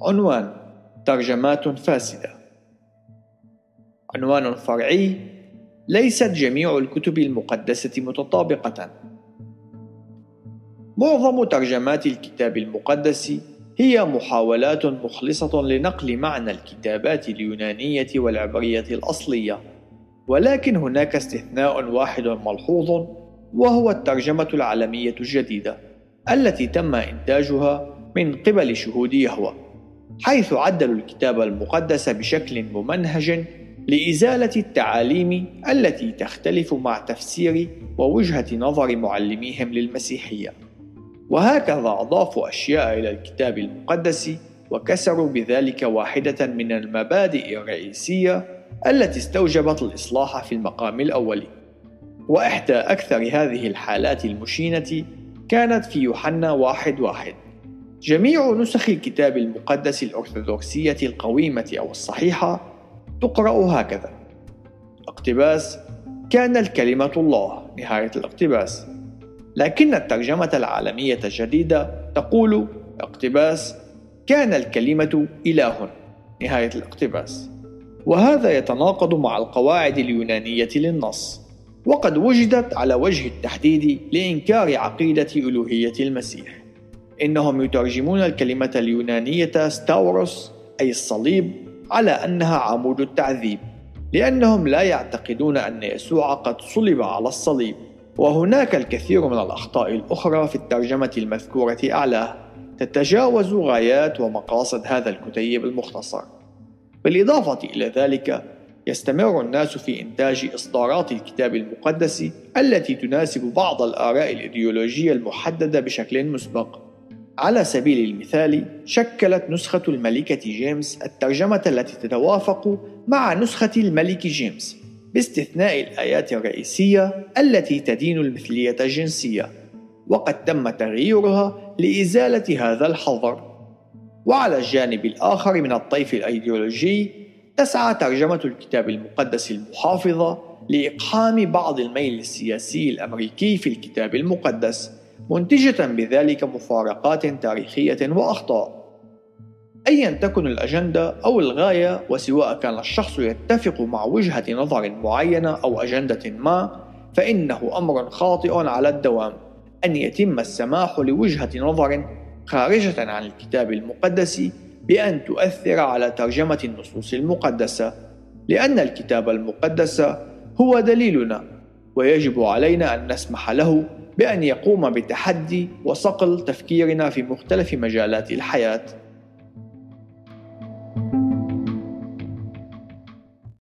عنوان ترجمات فاسدة. عنوان فرعي ليست جميع الكتب المقدسة متطابقة. معظم ترجمات الكتاب المقدس هي محاولات مخلصة لنقل معنى الكتابات اليونانية والعبرية الأصلية ولكن هناك استثناء واحد ملحوظ وهو الترجمة العالمية الجديدة التي تم إنتاجها من قبل شهود يهوه حيث عدلوا الكتاب المقدس بشكل ممنهج لإزالة التعاليم التي تختلف مع تفسير ووجهة نظر معلميهم للمسيحية. وهكذا أضافوا أشياء إلى الكتاب المقدس وكسروا بذلك واحدة من المبادئ الرئيسية التي استوجبت الإصلاح في المقام الأول. وإحدى أكثر هذه الحالات المشينة كانت في يوحنا واحد واحد. جميع نسخ الكتاب المقدس الأرثوذكسية القويمة أو الصحيحة تقرأ هكذا. اقتباس كان الكلمة الله نهاية الاقتباس. لكن الترجمة العالمية الجديدة تقول اقتباس كان الكلمة إله نهاية الاقتباس. وهذا يتناقض مع القواعد اليونانية للنص. وقد وجدت على وجه التحديد لإنكار عقيدة ألوهية المسيح. إنهم يترجمون الكلمة اليونانية ستاوروس أي الصليب على أنها عمود التعذيب لأنهم لا يعتقدون أن يسوع قد صلب على الصليب. وهناك الكثير من الأخطاء الأخرى في الترجمة المذكورة أعلاه تتجاوز غايات ومقاصد هذا الكتيب المختصر. بالإضافة إلى ذلك يستمر الناس في إنتاج إصدارات الكتاب المقدس التي تناسب بعض الآراء الإيديولوجية المحددة بشكل مسبق. على سبيل المثال شكلت نسخة الملكة جيمس الترجمة التي تتوافق مع نسخة الملك جيمس باستثناء الآيات الرئيسية التي تدين المثلية الجنسية وقد تم تغييرها لإزالة هذا الحظر. وعلى الجانب الآخر من الطيف الأيديولوجي تسعى ترجمة الكتاب المقدس المحافظة لإقحام بعض الميل السياسي الأمريكي في الكتاب المقدس منتجة بذلك مفارقات تاريخية وأخطاء. أيا تكن الأجندة أو الغاية وسواء كان الشخص يتفق مع وجهة نظر معينة أو أجندة ما، فإنه أمر خاطئ على الدوام أن يتم السماح لوجهة نظر خارجة عن الكتاب المقدس بأن تؤثر على ترجمة النصوص المقدسة، لأن الكتاب المقدس هو دليلنا، ويجب علينا أن نسمح له بأن يقوم بتحدي وصقل تفكيرنا في مختلف مجالات الحياة.